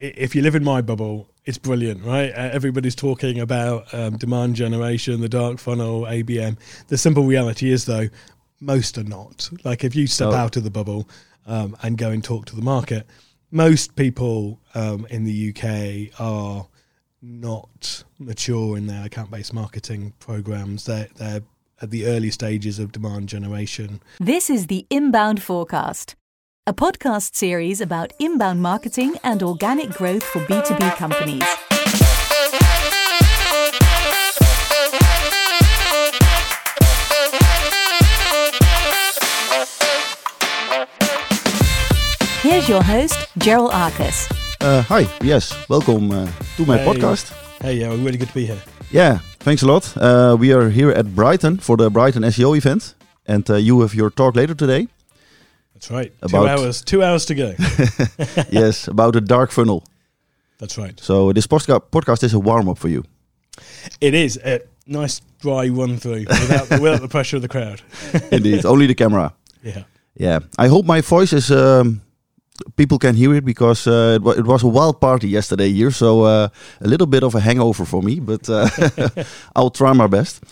if you live in my bubble, it's brilliant, right? Uh, everybody's talking about um, demand generation, the dark funnel, ABM. The simple reality is, though, most are not. Like if you step Oh. out of the bubble um, and go and talk to the market, most people um, in the UK are not mature in their account-based marketing programs. They're, they're at the early stages of demand generation. This is the Inbound4Cast, a podcast series about inbound marketing and organic growth for B2B companies. Here's your host, Gerald Arcus. Uh, hi, yes, welcome uh, to my Hey. podcast. Hey, yeah, really good to be here. Yeah, thanks a lot. Uh, we are here at Brighton for the Brighton SEO event, and uh, you have your talk later today. That's right. two About- hours. Two hours to go. yes, about the dark funnel. That's right. So this podcast is a warm up for you. It is a nice dry run through without, without the pressure of the crowd. Indeed, only the camera. Yeah. Yeah, I hope my voice is. Um, people can hear it because uh, it, wa- it was a wild party yesterday here, so uh, a little bit of a hangover for me, but uh, I'll try my best.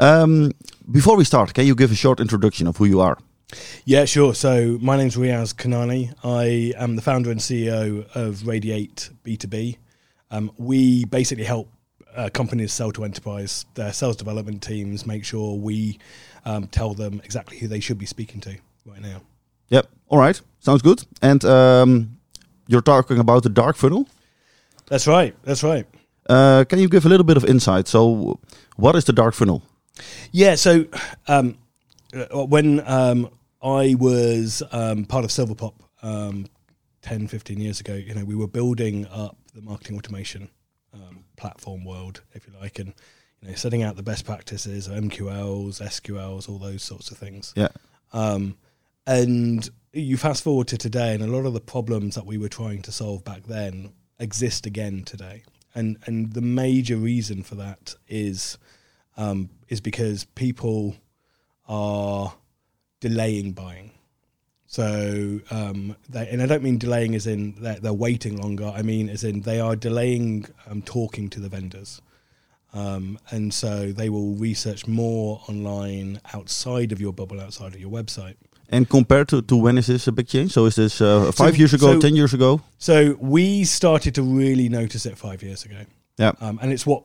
Um, before we start, can you give a short introduction of who you are? Yeah, sure. So my name's Riaz Kanani. I am the founder and CEO of Radiate B2B. Um, we basically help uh, companies sell to enterprise, their sales development teams, make sure we um, tell them exactly who they should be speaking to right now. Yep. All right. Sounds good. And um, you're talking about the dark funnel. That's right. That's right. Uh, can you give a little bit of insight? So, what is the dark funnel? Yeah. So um, uh, when um, I was um, part of Silverpop um, 10, 15 years ago, you know, we were building up the marketing automation um, platform world, if you like, and you know, setting out the best practices, of MQLs, SQLs, all those sorts of things. Yeah. Um, and you fast forward to today, and a lot of the problems that we were trying to solve back then exist again today. And and the major reason for that is um, is because people are delaying buying. So, um, they, and I don't mean delaying as in they're, they're waiting longer. I mean as in they are delaying um, talking to the vendors. Um, and so they will research more online outside of your bubble, outside of your website. And compared to, to when is this a big change? So, is this uh, five So- years ago, so- ten years ago? So we started to really notice it five years ago. Yeah. Um, and it's what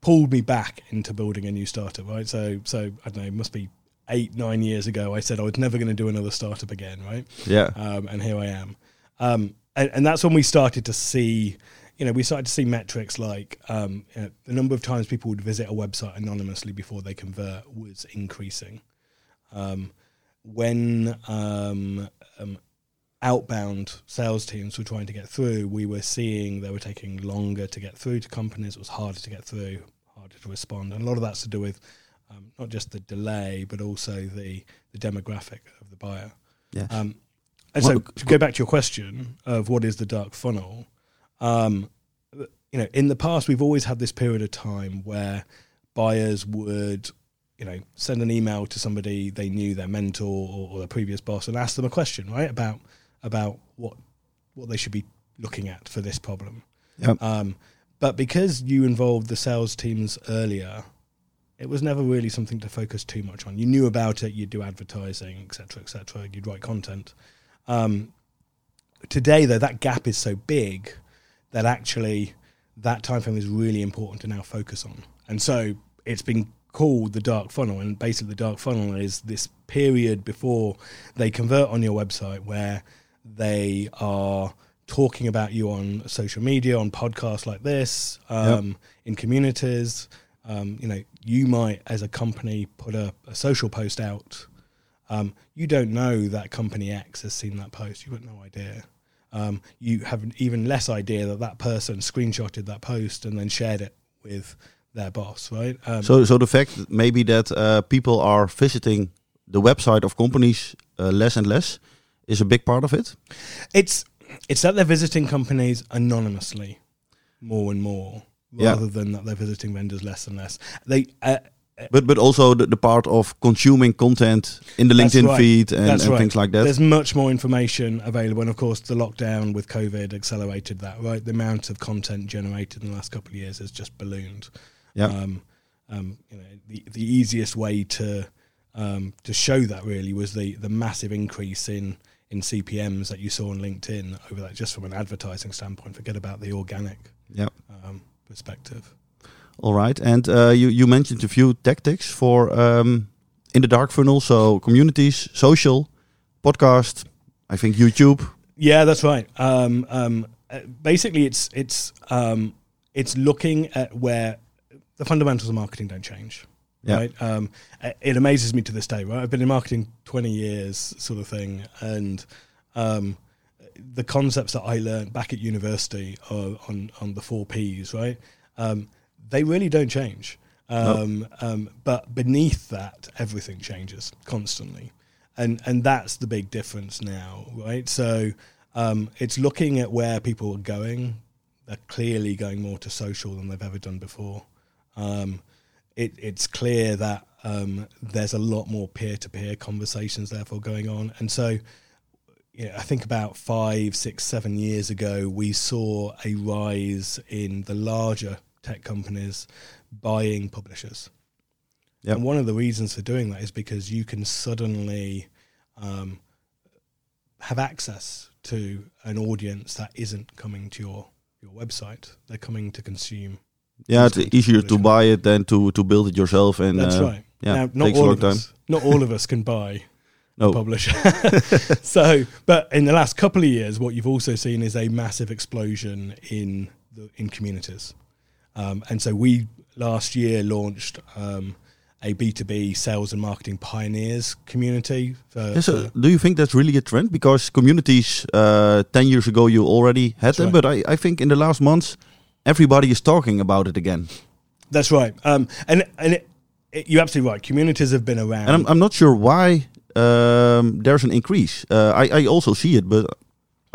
pulled me back into building a new startup, right? So, so I don't know, it must be eight, nine years ago. I said I was never going to do another startup again, right? Yeah. Um, and here I am. Um, and, and that's when we started to see, you know, we started to see metrics like um, you know, the number of times people would visit a website anonymously before they convert was increasing. Um, when um, um, outbound sales teams were trying to get through, we were seeing they were taking longer to get through to companies. It was harder to get through, harder to respond, and a lot of that's to do with um, not just the delay, but also the the demographic of the buyer. Yeah. Um, and so, to go back to your question of what is the dark funnel, um, you know, in the past we've always had this period of time where buyers would, you know, send an email to somebody they knew, their mentor or, or their previous boss, and ask them a question, right, about about what what they should be looking at for this problem. Yeah. Um, but because you involved the sales teams earlier, it was never really something to focus too much on. You knew about it, you'd do advertising, etc., etc. You'd write content. Um, today, though, that gap is so big that actually that time frame is really important to now focus on. And so it's been called the dark funnel. And basically, the dark funnel is this period before they convert on your website where they are talking about you on social media, on podcasts like this, um, in communities. Um, you know, you might, as a company, put a, a social post out. Um, you don't know that company X has seen that post. You've got no idea. Um, you have even less idea that that person screenshotted that post and then shared it with their boss, right? Um, So, so the fact that maybe that uh, people are visiting the website of companies uh, less and less is a big part of it. it's it's that they're visiting companies anonymously more and more Yeah. rather than that they're visiting vendors less and less. They uh, But but also the, the part of consuming content in the LinkedIn right. feed and, and right. things like that. There's much more information available, and of course, the lockdown with COVID accelerated that. Right, the amount of content generated in the last couple of years has just ballooned. yeah. Um, um, you know, the the easiest way to um, to show that really was the the massive increase in in CPMS that you saw on LinkedIn over that. Just from an advertising standpoint, forget about the organic yeah. Perspective. All right. And uh, you you mentioned a few tactics for um, in the dark funnel. So communities, social, podcast. I think YouTube. Yeah, that's right. Um, um, uh, basically, it's it's um, it's looking at where the fundamentals of marketing don't change. Yeah. Right. Um, it amazes me to this day. Right. I've been in marketing twenty years, sort of thing, and um, the concepts that I learned back at university are on on the four Ps. Right. Um, they really don't change. Um, um, but beneath that, everything changes constantly, and and that's the big difference now, right? So um, it's looking at where people are going. They're clearly going more to social than they've ever done before. Um, it, it's clear that um, there's a lot more peer-to-peer conversations therefore going on, and so you know, I think about five, six, seven years ago, we saw a rise in the larger tech companies buying publishers. Yep. And one of the reasons for doing that is because you can suddenly um, have access to an audience that isn't coming to your, your website. They're coming to consume. Yeah, it's easier to buy it than to to build it yourself. And That's uh, right. Yeah, now, not all of us, not all of us can buy No. publisher. so, but in the last couple of years, what you've also seen is a massive explosion in the in communities, um, and so we last year launched um, a B two B sales and marketing pioneers community. For, so do you think that's really a trend? Because communities, uh, 10 years ago, you already had That's them. right. But I, I think in the last months, everybody is talking about it again. that's right, um, and and it, it, you're absolutely right. Communities have been around. And I'm, I'm not sure why um, there's an increase. Uh, I, I also see it, but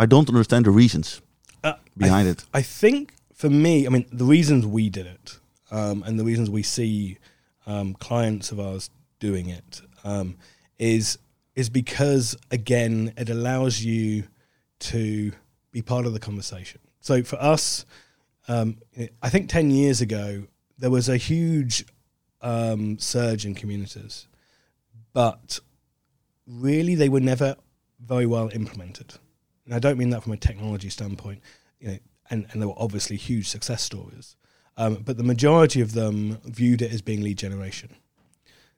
I don't understand the reasons Uh, behind I, it. I think for me, I mean, the reasons we did it um, and the reasons we see um, clients of ours doing it um, is is because again, it allows you to be part of the conversation. So for us, um, I think ten years ago there was a huge um, surge in communities, but really they were never very well implemented. And I don't mean that from a technology standpoint, you know, and, and there were obviously huge success stories, um, but the majority of them viewed it as being lead generation.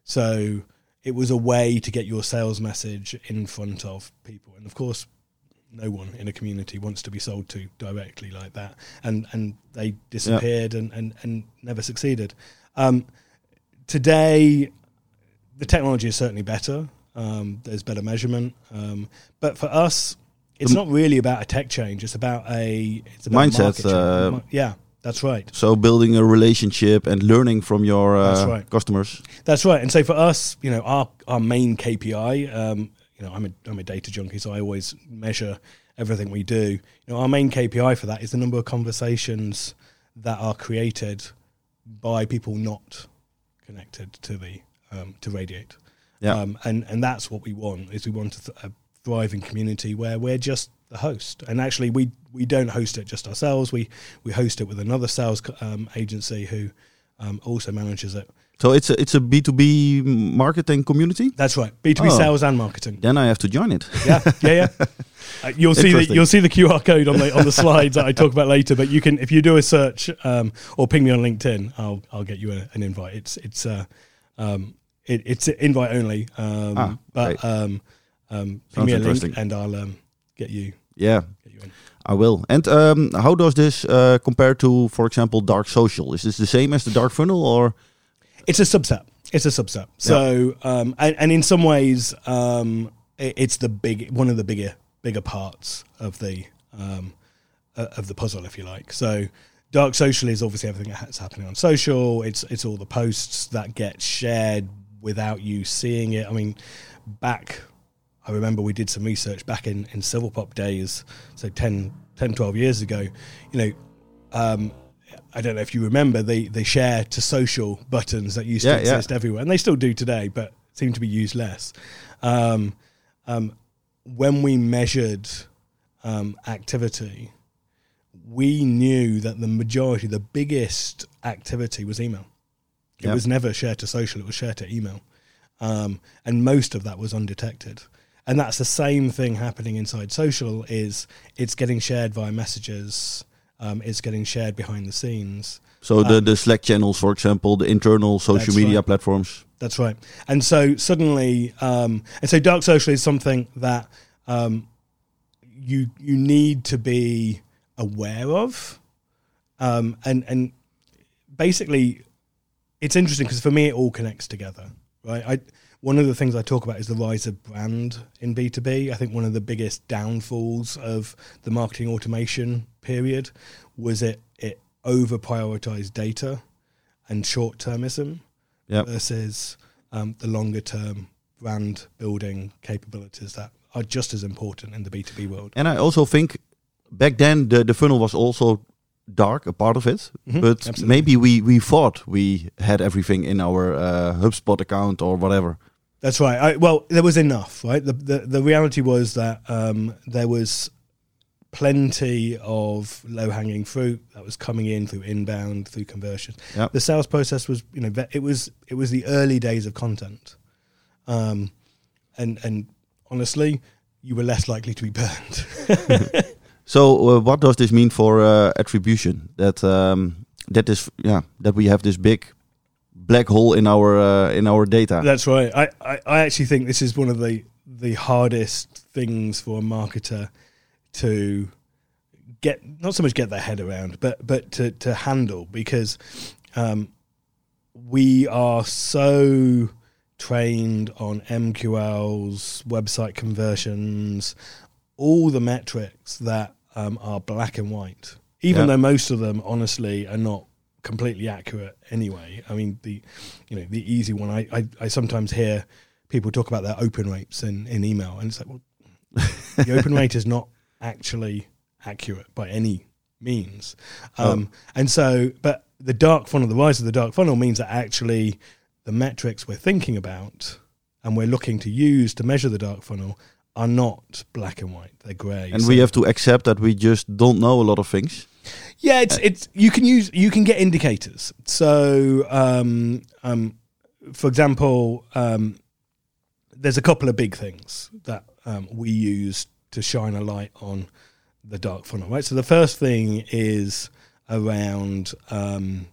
So it was a way to get your sales message in front of people, and of course, no one in a community wants to be sold to directly like that, and and they disappeared and, and and never succeeded. Um, today, the technology is certainly better. Um, there's better measurement, um, but for us, it's not really about a tech change. It's about a it's about a Mindset, market change. uh, yeah, that's right. So building a relationship and learning from your uh, That's right. customers. That's right. And so for us, you know, our our main KPI, um, you know, I'm a I'm a data junkie, so I always measure everything we do. You know, our main KPI for that is the number of conversations that are created by people not connected to the um, to Radiate. Yeah. Um, and and that's what we want is we want a, th- a thriving community where we're just the host. And actually, we we don't host it just ourselves. We we host it with another sales um, agency who um, also manages it. So it's a, it's a B2B marketing community? That's right. B two B Oh. sales and marketing. Then I have to join it. Yeah, yeah, yeah. Uh, you'll see the you'll see the QR code on the on the slides that I talk about later. But you can if you do a search um, or ping me on LinkedIn, I'll I'll get you a, an invite. It's it's uh, um, it, it's invite only. Um, Ah, but um, um, me a link and I'll um, get you Yeah, get you in. I will. And um, how does this uh, compare to, for example, dark social? Is this the same as the dark funnel, or It's a subset. It's a subset. So, um, and, and in some ways, um, it, it's the big one of the bigger bigger parts of the um, uh, of the puzzle, if you like. So, dark social is obviously everything that's happening on social. It's it's all the posts that get shared without you seeing it. I mean, back. I remember we did some research back in, in Silverpop days, so 10, 10, 12 years ago. You know, um, I don't know if you remember the the share to social buttons that used Yeah, to yeah. exist everywhere, and they still do today, but seem to be used less. Um, um, when we measured um, activity, we knew that the majority, the biggest activity was email. It Yeah. was never share to social; it was share to email, um, and most of that was undetected. And that's the same thing happening inside social. Is it's getting shared via messages, um, it's getting shared behind the scenes. So the, Um, the Slack channels, for example, the internal social media right. platforms. That's right. And so suddenly, um, and so dark social is something that um, you you need to be aware of, um, and and basically, it's interesting because for me it all connects together, right? I one of the things I talk about is the rise of brand in B two B. I think one of the biggest downfalls of the marketing automation period was it it over prioritized data and short termism Yep. versus um, the longer term brand building capabilities that are just as important in the B2B world. And I also think back then the, the funnel was also dark, a part of it. Mhm, But absolutely. maybe we, we thought we had everything in our uh, HubSpot account or whatever. That's right. I, well, there was enough, right? The, the, the reality was that um, there was plenty of low hanging fruit that was coming in through inbound, through conversion. Yep. The sales process was, you know, it was it was the early days of content, um, and and honestly, you were less likely to be burned. So uh, what does this mean for uh, attribution? That um, that is yeah that we have this big black hole in our uh, in our data. That's right. I, I, I actually think this is one of the the hardest things for a marketer to get not so much get their head around, but but to, to handle because um, we are so trained on MQLs, website conversions, all the metrics that um, are black and white. Even Yeah. though most of them, honestly, are not completely accurate anyway. I mean, the you know the easy one. I I, I sometimes hear people talk about their open rates in, in email, and it's like, well, the open rate is not actually accurate by any means. Um, And so, but the dark funnel, the rise of the dark funnel means that actually the metrics we're thinking about and we're looking to use to measure the dark funnel are not black and white; they're grey. and So- we have to accept that we just don't know a lot of things. yeah, it's it's you can use you can get indicators. So, um, um, for example, um, there's a couple of big things that um, we use to shine a light on the dark funnel. Right. So the first thing is around um,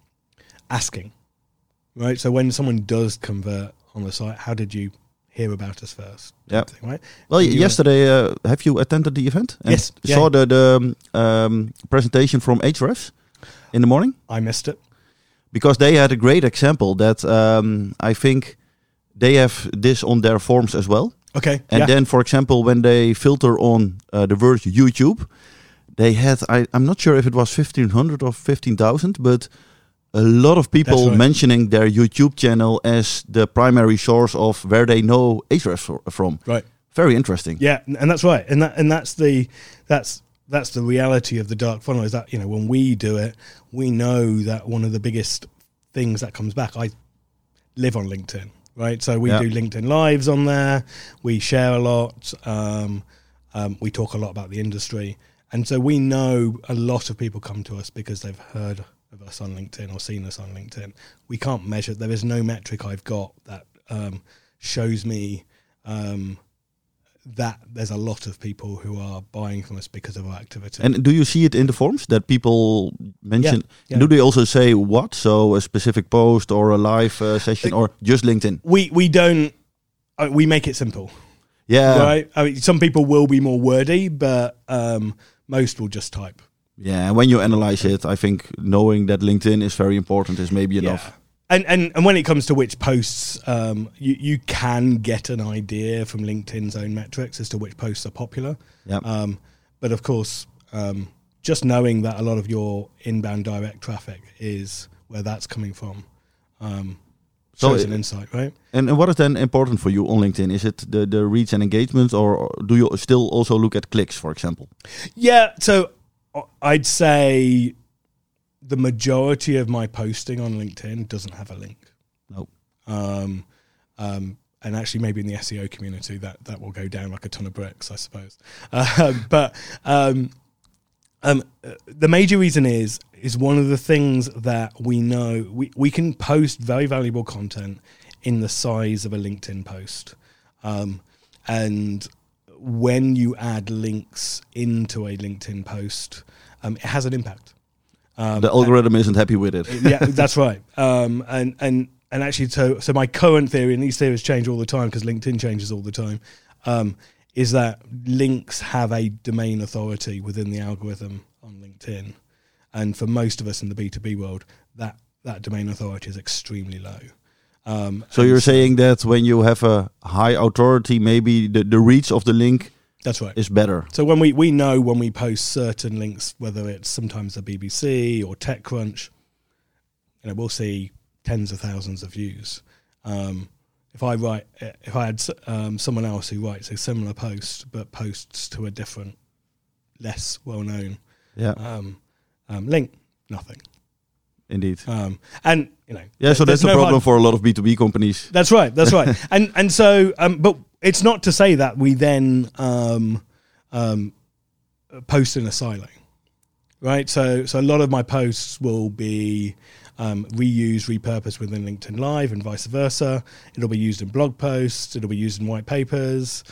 asking. Right. So when someone does convert on the site, how did you hear about us first? Yeah. Thing, right. Well, And yesterday, uh, have you attended the event? And Yes, yeah. Saw the, the um, um, presentation from Ahrefs in the morning I missed it. because they had a great example that um, I think they have this on their forms as well. Okay. And yeah. then, for example, when they filter on uh, the word YouTube, they had I, I'm not sure if it was 1500 or 15,000, but a lot of people right. mentioning their YouTube channel as the primary source of where they know Ahrefs from. right. Very interesting. Yeah, and that's right, and that and that's the that's that's the reality of the dark funnel. Is that you know when we do it, we know that one of the biggest things that comes back. I live on LinkedIn, right? So we Yeah. do LinkedIn lives on there. We share a lot. Um, um, we talk a lot about the industry, and so we know a lot of people come to us because they've heard of us on LinkedIn or seen us on LinkedIn. We can't measure. There is no metric I've got that um, shows me. Um, that there's a lot of people who are buying from us because of our activity. And do you see it in the forms that people mention? yeah. Do they also say what? So a specific post or a live uh, session or just LinkedIn? we we don't uh, we make it simple, Yeah. right? I mean, some people will be more wordy, but um, most will just type. Yeah. And when you analyze it, I think knowing that LinkedIn is very important is maybe enough. Yeah. And, and and when it comes to which posts, um, you you can get an idea from LinkedIn's own metrics as to which posts are popular. Yeah. Um, but of course, um, just knowing that a lot of your inbound direct traffic is where that's coming from, um, So shows it- an insight, right? And, and what is then important for you on LinkedIn? Is it the, the reach and engagement, or do you still also look at clicks, for example? Yeah, so I'd say the majority of my posting on LinkedIn doesn't have a link. No. Um, um, and actually, maybe in the SEO community, that that will go down like a ton of bricks, I suppose. Uh, but um, um, the major reason is is one of the things that we know we, we can post very valuable content in the size of a LinkedIn post. Um, and when you add links into a LinkedIn post, um, it has an impact. Um, the algorithm isn't happy with it. yeah, that's right. Um, and and and actually, so so my current theory, and these theories change all the time because LinkedIn changes all the time, um, is that links have a domain authority within the algorithm on LinkedIn, and for most of us in the B two B world, that that domain authority is extremely low. Um, so you're saying that when you have a high authority, maybe the, the reach of the link that's right. is better. So when we we know when we post certain links, whether it's sometimes the BBC or TechCrunch, you know, we'll see tens of thousands of views. Um, if I write, if I had um, someone else who writes a similar post but posts to a different, less well-known Yeah, um, um, link, nothing. Indeed. Um, and you know, Yeah, so there's that's a no problem hard- for a lot of B2B companies. That's right. That's right. and and so, um, but it's not to say that we then um, um, post in a silo, right? So so a lot of my posts will be um, reused, repurposed within LinkedIn Live, and vice versa. It'll be used in blog posts. It'll be used in white papers.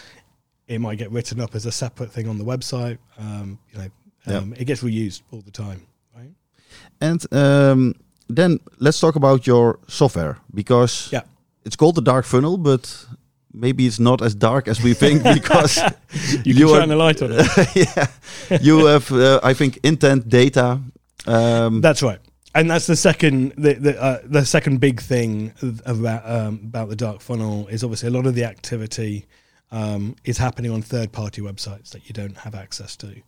It might get written up as a separate thing on the website. Um, you know, um, it gets reused all the time? And um, then let's talk about your software because Yeah. it's called the dark funnel, but maybe it's not as dark as we think because You, You shine a light on it. yeah, you have, uh, I think, intent data. Um, That's right, and that's the second the the, uh, the second big thing about um, about the dark funnel is obviously a lot of the activity um, is happening on third party websites that you don't have access to,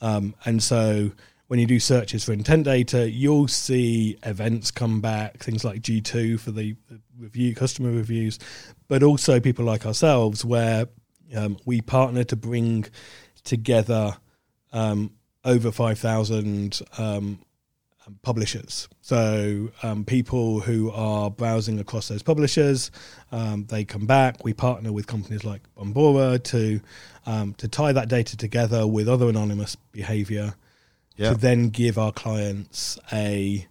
um, and so when you do searches for intent data, you'll see events come back, things like G two for the, review customer reviews, but also people like ourselves where um, we partner to bring together um, over five thousand um, um, publishers. So um, people who are browsing across those publishers, um, they come back. We partner with companies like Bombora to to tie that data together with other anonymous behavior yeah, to then give our clients a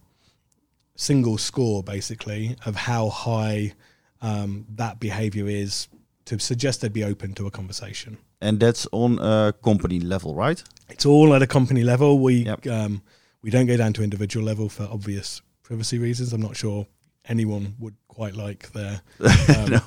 single score, basically, of how high um, that behavior is to suggest they'd be open to a conversation. and that's on a company level, right? It's all at a company level. We Yep. um, we don't go down to individual level for obvious privacy reasons. I'm not sure anyone would quite like their um,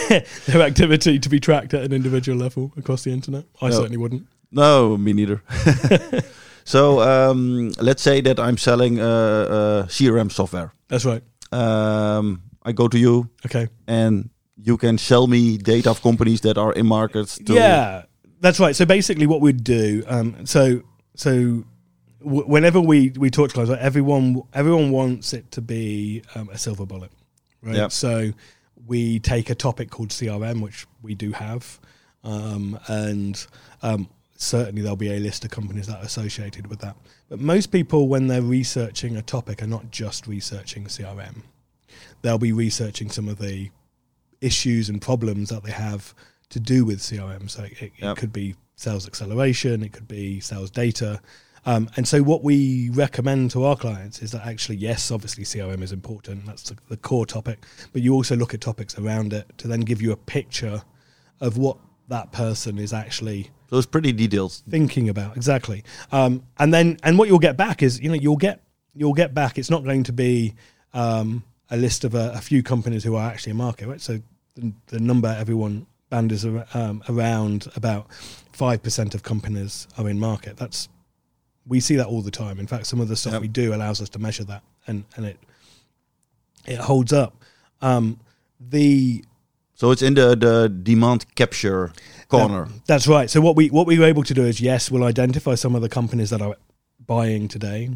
their activity to be tracked at an individual level across the internet. I No. certainly wouldn't. no, me neither. so um, let's say that I'm selling uh, uh, CRM software. That's right. Um, I go to you Okay. and you can sell me data of companies that are in markets. To, Yeah, that's right. So basically, what we'd do, um, so so w- whenever we we talk to clients, like everyone everyone wants it to be um, a silver bullet, right? Yep. So we take a topic called CRM, which we do have, um, and um, certainly there'll be a list of companies that are associated with that. But most people, when they're researching a topic, are not just researching CRM. They'll be researching some of the issues and problems that they have to do with CRM. So it, it Yep. could be sales acceleration, it could be sales data. Um, and so what we recommend to our clients is that actually, yes, obviously CRM is important. That's the, the core topic, but you also look at topics around it to then give you a picture of what that person is actually So it's pretty detailed. thinking about exactly. Um, and then and what you'll get back is you know you'll get you'll get back it's not going to be um, a list of a, a few companies who are actually in market right? So the, the number everyone banders um, around about 5% of companies are in market. That's we see that all the time. In fact some of the stuff Yep. we do allows us to measure that and and it it holds up. Um, the So it's in the, the demand capture corner. That's right. So what we what we were able to do is yes, we'll identify some of the companies that are buying today,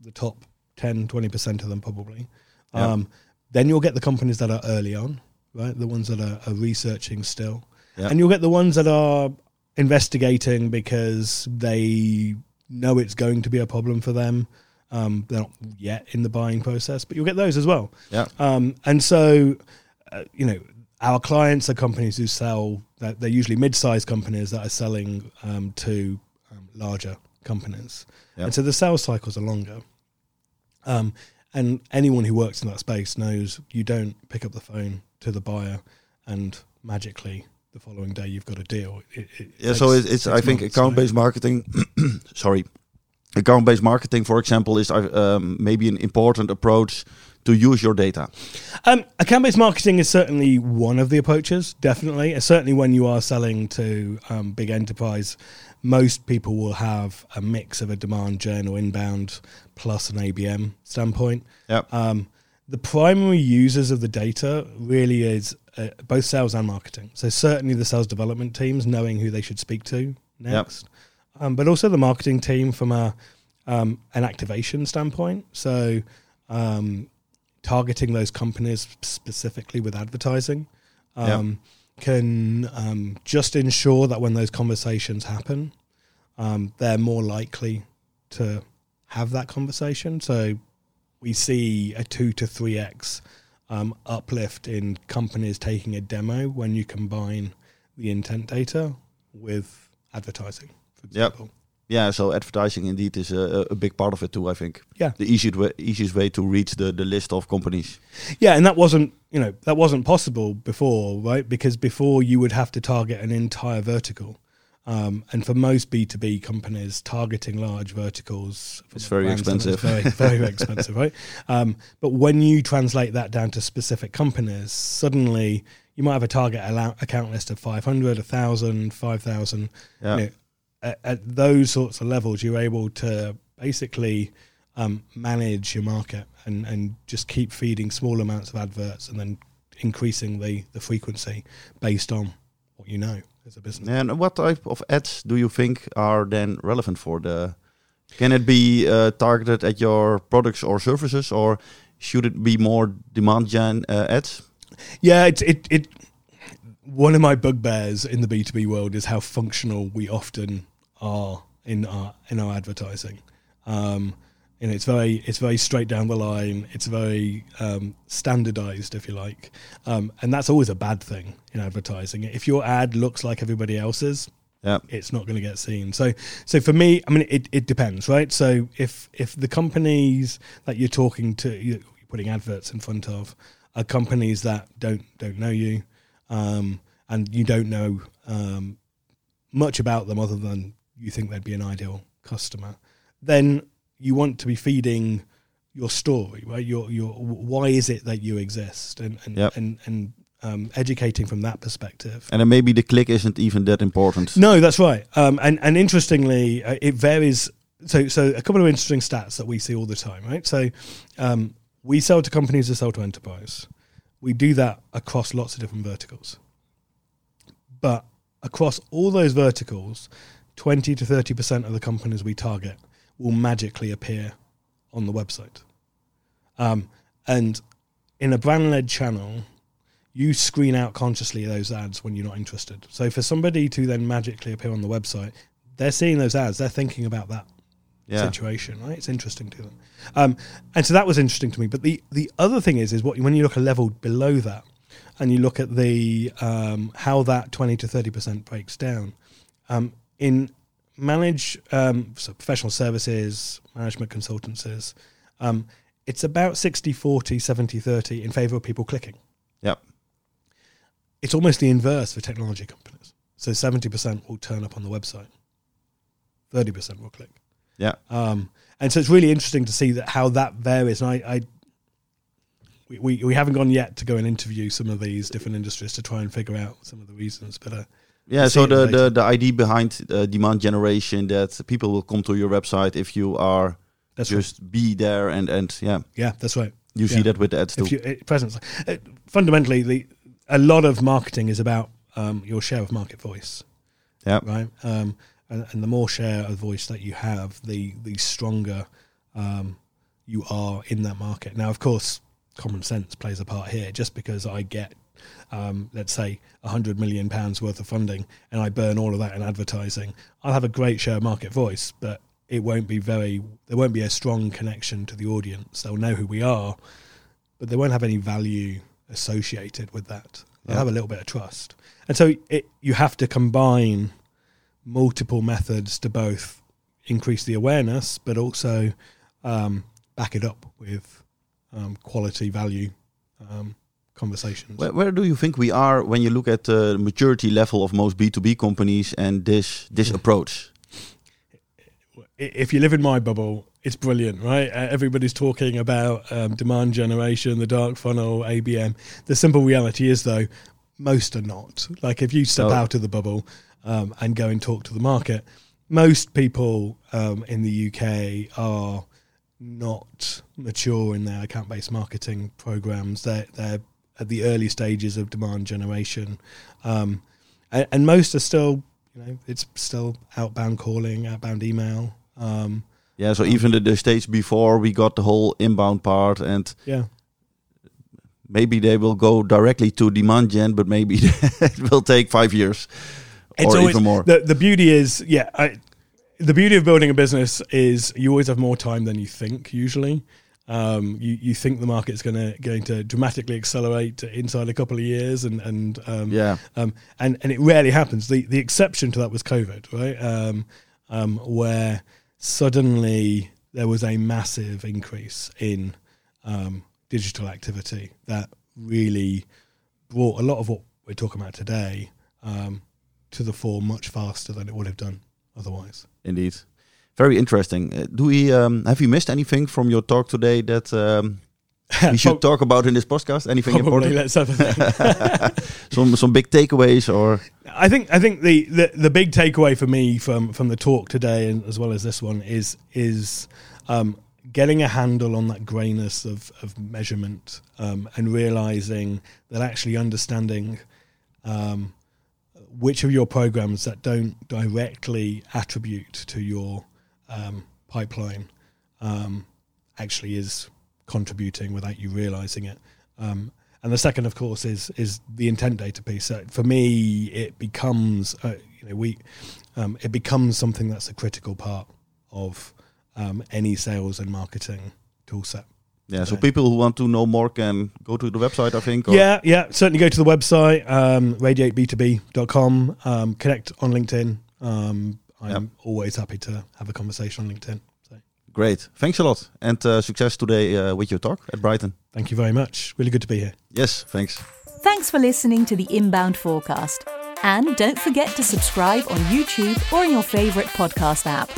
the top 10, 20% of them probably. Um, then you'll get the companies that are early on, right? The ones that are, are researching still. And you'll get the ones that are investigating because they know it's going to be a problem for them. Um, they're not yet in the buying process, but you'll get those as well. Yeah. Um, and so, uh, you know, our clients are companies who sell. They're, they're usually mid-sized companies that are selling um, to um, larger companies, Yeah. and so the sales cycles are longer. Um, and anyone who works in that space knows you don't pick up the phone to the buyer and magically the following day you've got a deal. It, it Yeah, so it's, it's I think months, account right? based marketing. sorry, account based marketing, for example, is uh, um, maybe an important approach to use your data. Um, account-based marketing is certainly one of the approaches. Definitely, certainly when you are selling to um, big enterprise, most people will have a mix of a demand gen or inbound plus an ABM standpoint. Yeah, Um, the primary users of the data really is uh, both sales and marketing. So certainly the sales development teams knowing who they should speak to next, um, but also the marketing team from a um, an activation standpoint. So um, targeting those companies specifically with advertising um, can um, just ensure that when those conversations happen, um, they're more likely to have that conversation. So we see a two to three x um, uplift in companies taking a demo when you combine the intent data with advertising, for Yep. yeah. So advertising indeed is a, a big part of it too. I think. Yeah. the easiest way, easiest way to reach the, the list of companies. Yeah, and that wasn't you know that wasn't possible before, right? Because before you would have to target an entire vertical. Um, and for most B two B companies, targeting large verticals It's very is expensive. very, very expensive, right? Um, but when you translate that down to specific companies, suddenly you might have a target account list of 500, 1,000, 5,000. Yeah, You know, at, at those sorts of levels, you're able to basically um, manage your market and, and just keep feeding small amounts of adverts and then increasing the, the frequency based on what you know as a business. And what type of ads do you think are then relevant for the? Can it be uh, targeted at your products or services, or should it be more demand gen uh, ads? Yeah, it, it it one of my bugbears in the B two B world is how functional we often are in our in our advertising. Um, and it's very it's very straight down the line. It's very um, standardized, if you like, um, and that's always a bad thing in advertising. If your ad looks like everybody else's, Yeah, it's not going to get seen. So, so for me, I mean, it, it depends, right? So if if the companies that you're talking to, you're putting adverts in front of, are companies that don't don't know you, um, and you don't know um, much about them other than you think they'd be an ideal customer, then you want to be feeding your story, right? Your your why is it that you exist, and and Yep. and, and um, educating from that perspective. and then maybe the click isn't even that important. No, that's right. Um, and and interestingly, uh, it varies. So so a couple of interesting stats that we see all the time, right? So um, we sell to companies that sell to enterprise. We do that across lots of different verticals, but across all those verticals, twenty to thirty percent of the companies we target will magically appear on the website. Um, and in a brand led channel, you screen out consciously those ads when you're not interested. So for somebody to then magically appear on the website, they're seeing those ads, they're thinking about that Yeah, situation, right? It's interesting to them. Um, and so that was interesting to me. But the, the other thing is, is what when you look a level below that, and you look at the um, how that twenty to thirty percent breaks down um, in manage um, so professional services, management consultancies. Um, it's about 60 40 70 30 in favor of people clicking yeah, it's almost the inverse for technology companies. So seventy percent will turn up on the website, thirty percent will click. yeah. Um, and so it's really interesting to see that how that varies. And I, I we, we we haven't gone yet to go and interview some of these different industries to try and figure out some of the reasons. But uh, Yeah, so the, the, the idea behind uh, demand generation that people will come to your website if you are that's just be there and and yeah. Yeah, that's right. you see that with the ads too. If you uh, presence, uh, fundamentally, the a lot of marketing is about um, your share of market voice. Yeah. Right. Um, and, and the more share of voice that you have, the the stronger um, you are in that market. Now, of course, common sense plays a part here. Just because I get, um, let's say, a hundred million pounds worth of funding and I burn all of that in advertising, I'll have a great share of market voice. But it won't be very there won't be a strong connection to the audience. They'll know who we are, but they won't have any value associated with that. They'll Yeah. have a little bit of trust, and so it, you have to combine multiple methods to both increase the awareness, but also um, back it up with um, quality value um, conversations. Where, where do you think we are when you look at the maturity level of most B2B companies and this this approach? if you live in my bubble, it's brilliant, right? Uh, everybody's talking about um, demand generation, the dark funnel, ABM. The simple reality is, though, most are not. Like if you step No. out of the bubble um, and go and talk to the market, most people um, in the UK are not mature in their account-based marketing programs. They're, they're at the early stages of demand generation, um, and, and most are still, you know, it's still outbound calling, outbound email. Um, Yeah, so even the, the stage before we got the whole inbound part, and yeah, maybe they will go directly to demand gen, but maybe it will take five years or always, even more. The the beauty is, yeah, I, the beauty of building a business is you always have more time than you think. Usually, um, you you think the market's going to going to dramatically accelerate inside a couple of years, and and um, yeah, um, and and it rarely happens. The the exception to that was COVID, right? Um, um, where suddenly there was a massive increase in um, digital activity that really brought a lot of what we're talking about today um, to the fore much faster than it would have done otherwise. indeed. Very interesting. Uh, do we um, have you missed anything from your talk today that um, we should talk about in this podcast? Anything Probably. important? Let's have a some some big takeaways or I think I think the, the, the big takeaway for me from, from the talk today and as well as this one is is um, getting a handle on that grayness of, of measurement um, and realizing that actually understanding um, which of your programs that don't directly attribute to your um, pipeline um, actually is contributing without you realizing it. Um, and the second, of course, is is the intent data piece. So for me, it becomes uh, you know we um, it becomes something that's a critical part of um, any sales and marketing tool set. yeah. So people who want to know more can go to the website. I think. Or Yeah, yeah. Certainly go to the website, um, radiateb2b.com, um, connect on LinkedIn. Um, I'm Yep. always happy to have a conversation on LinkedIn. So Great. Thanks a lot, and uh, success today uh, with your talk at Brighton. thank you very much. Really good to be here. Yes. Thanks. Thanks for listening to the Inbound4Cast. And don't forget to subscribe on YouTube or in your favourite podcast app.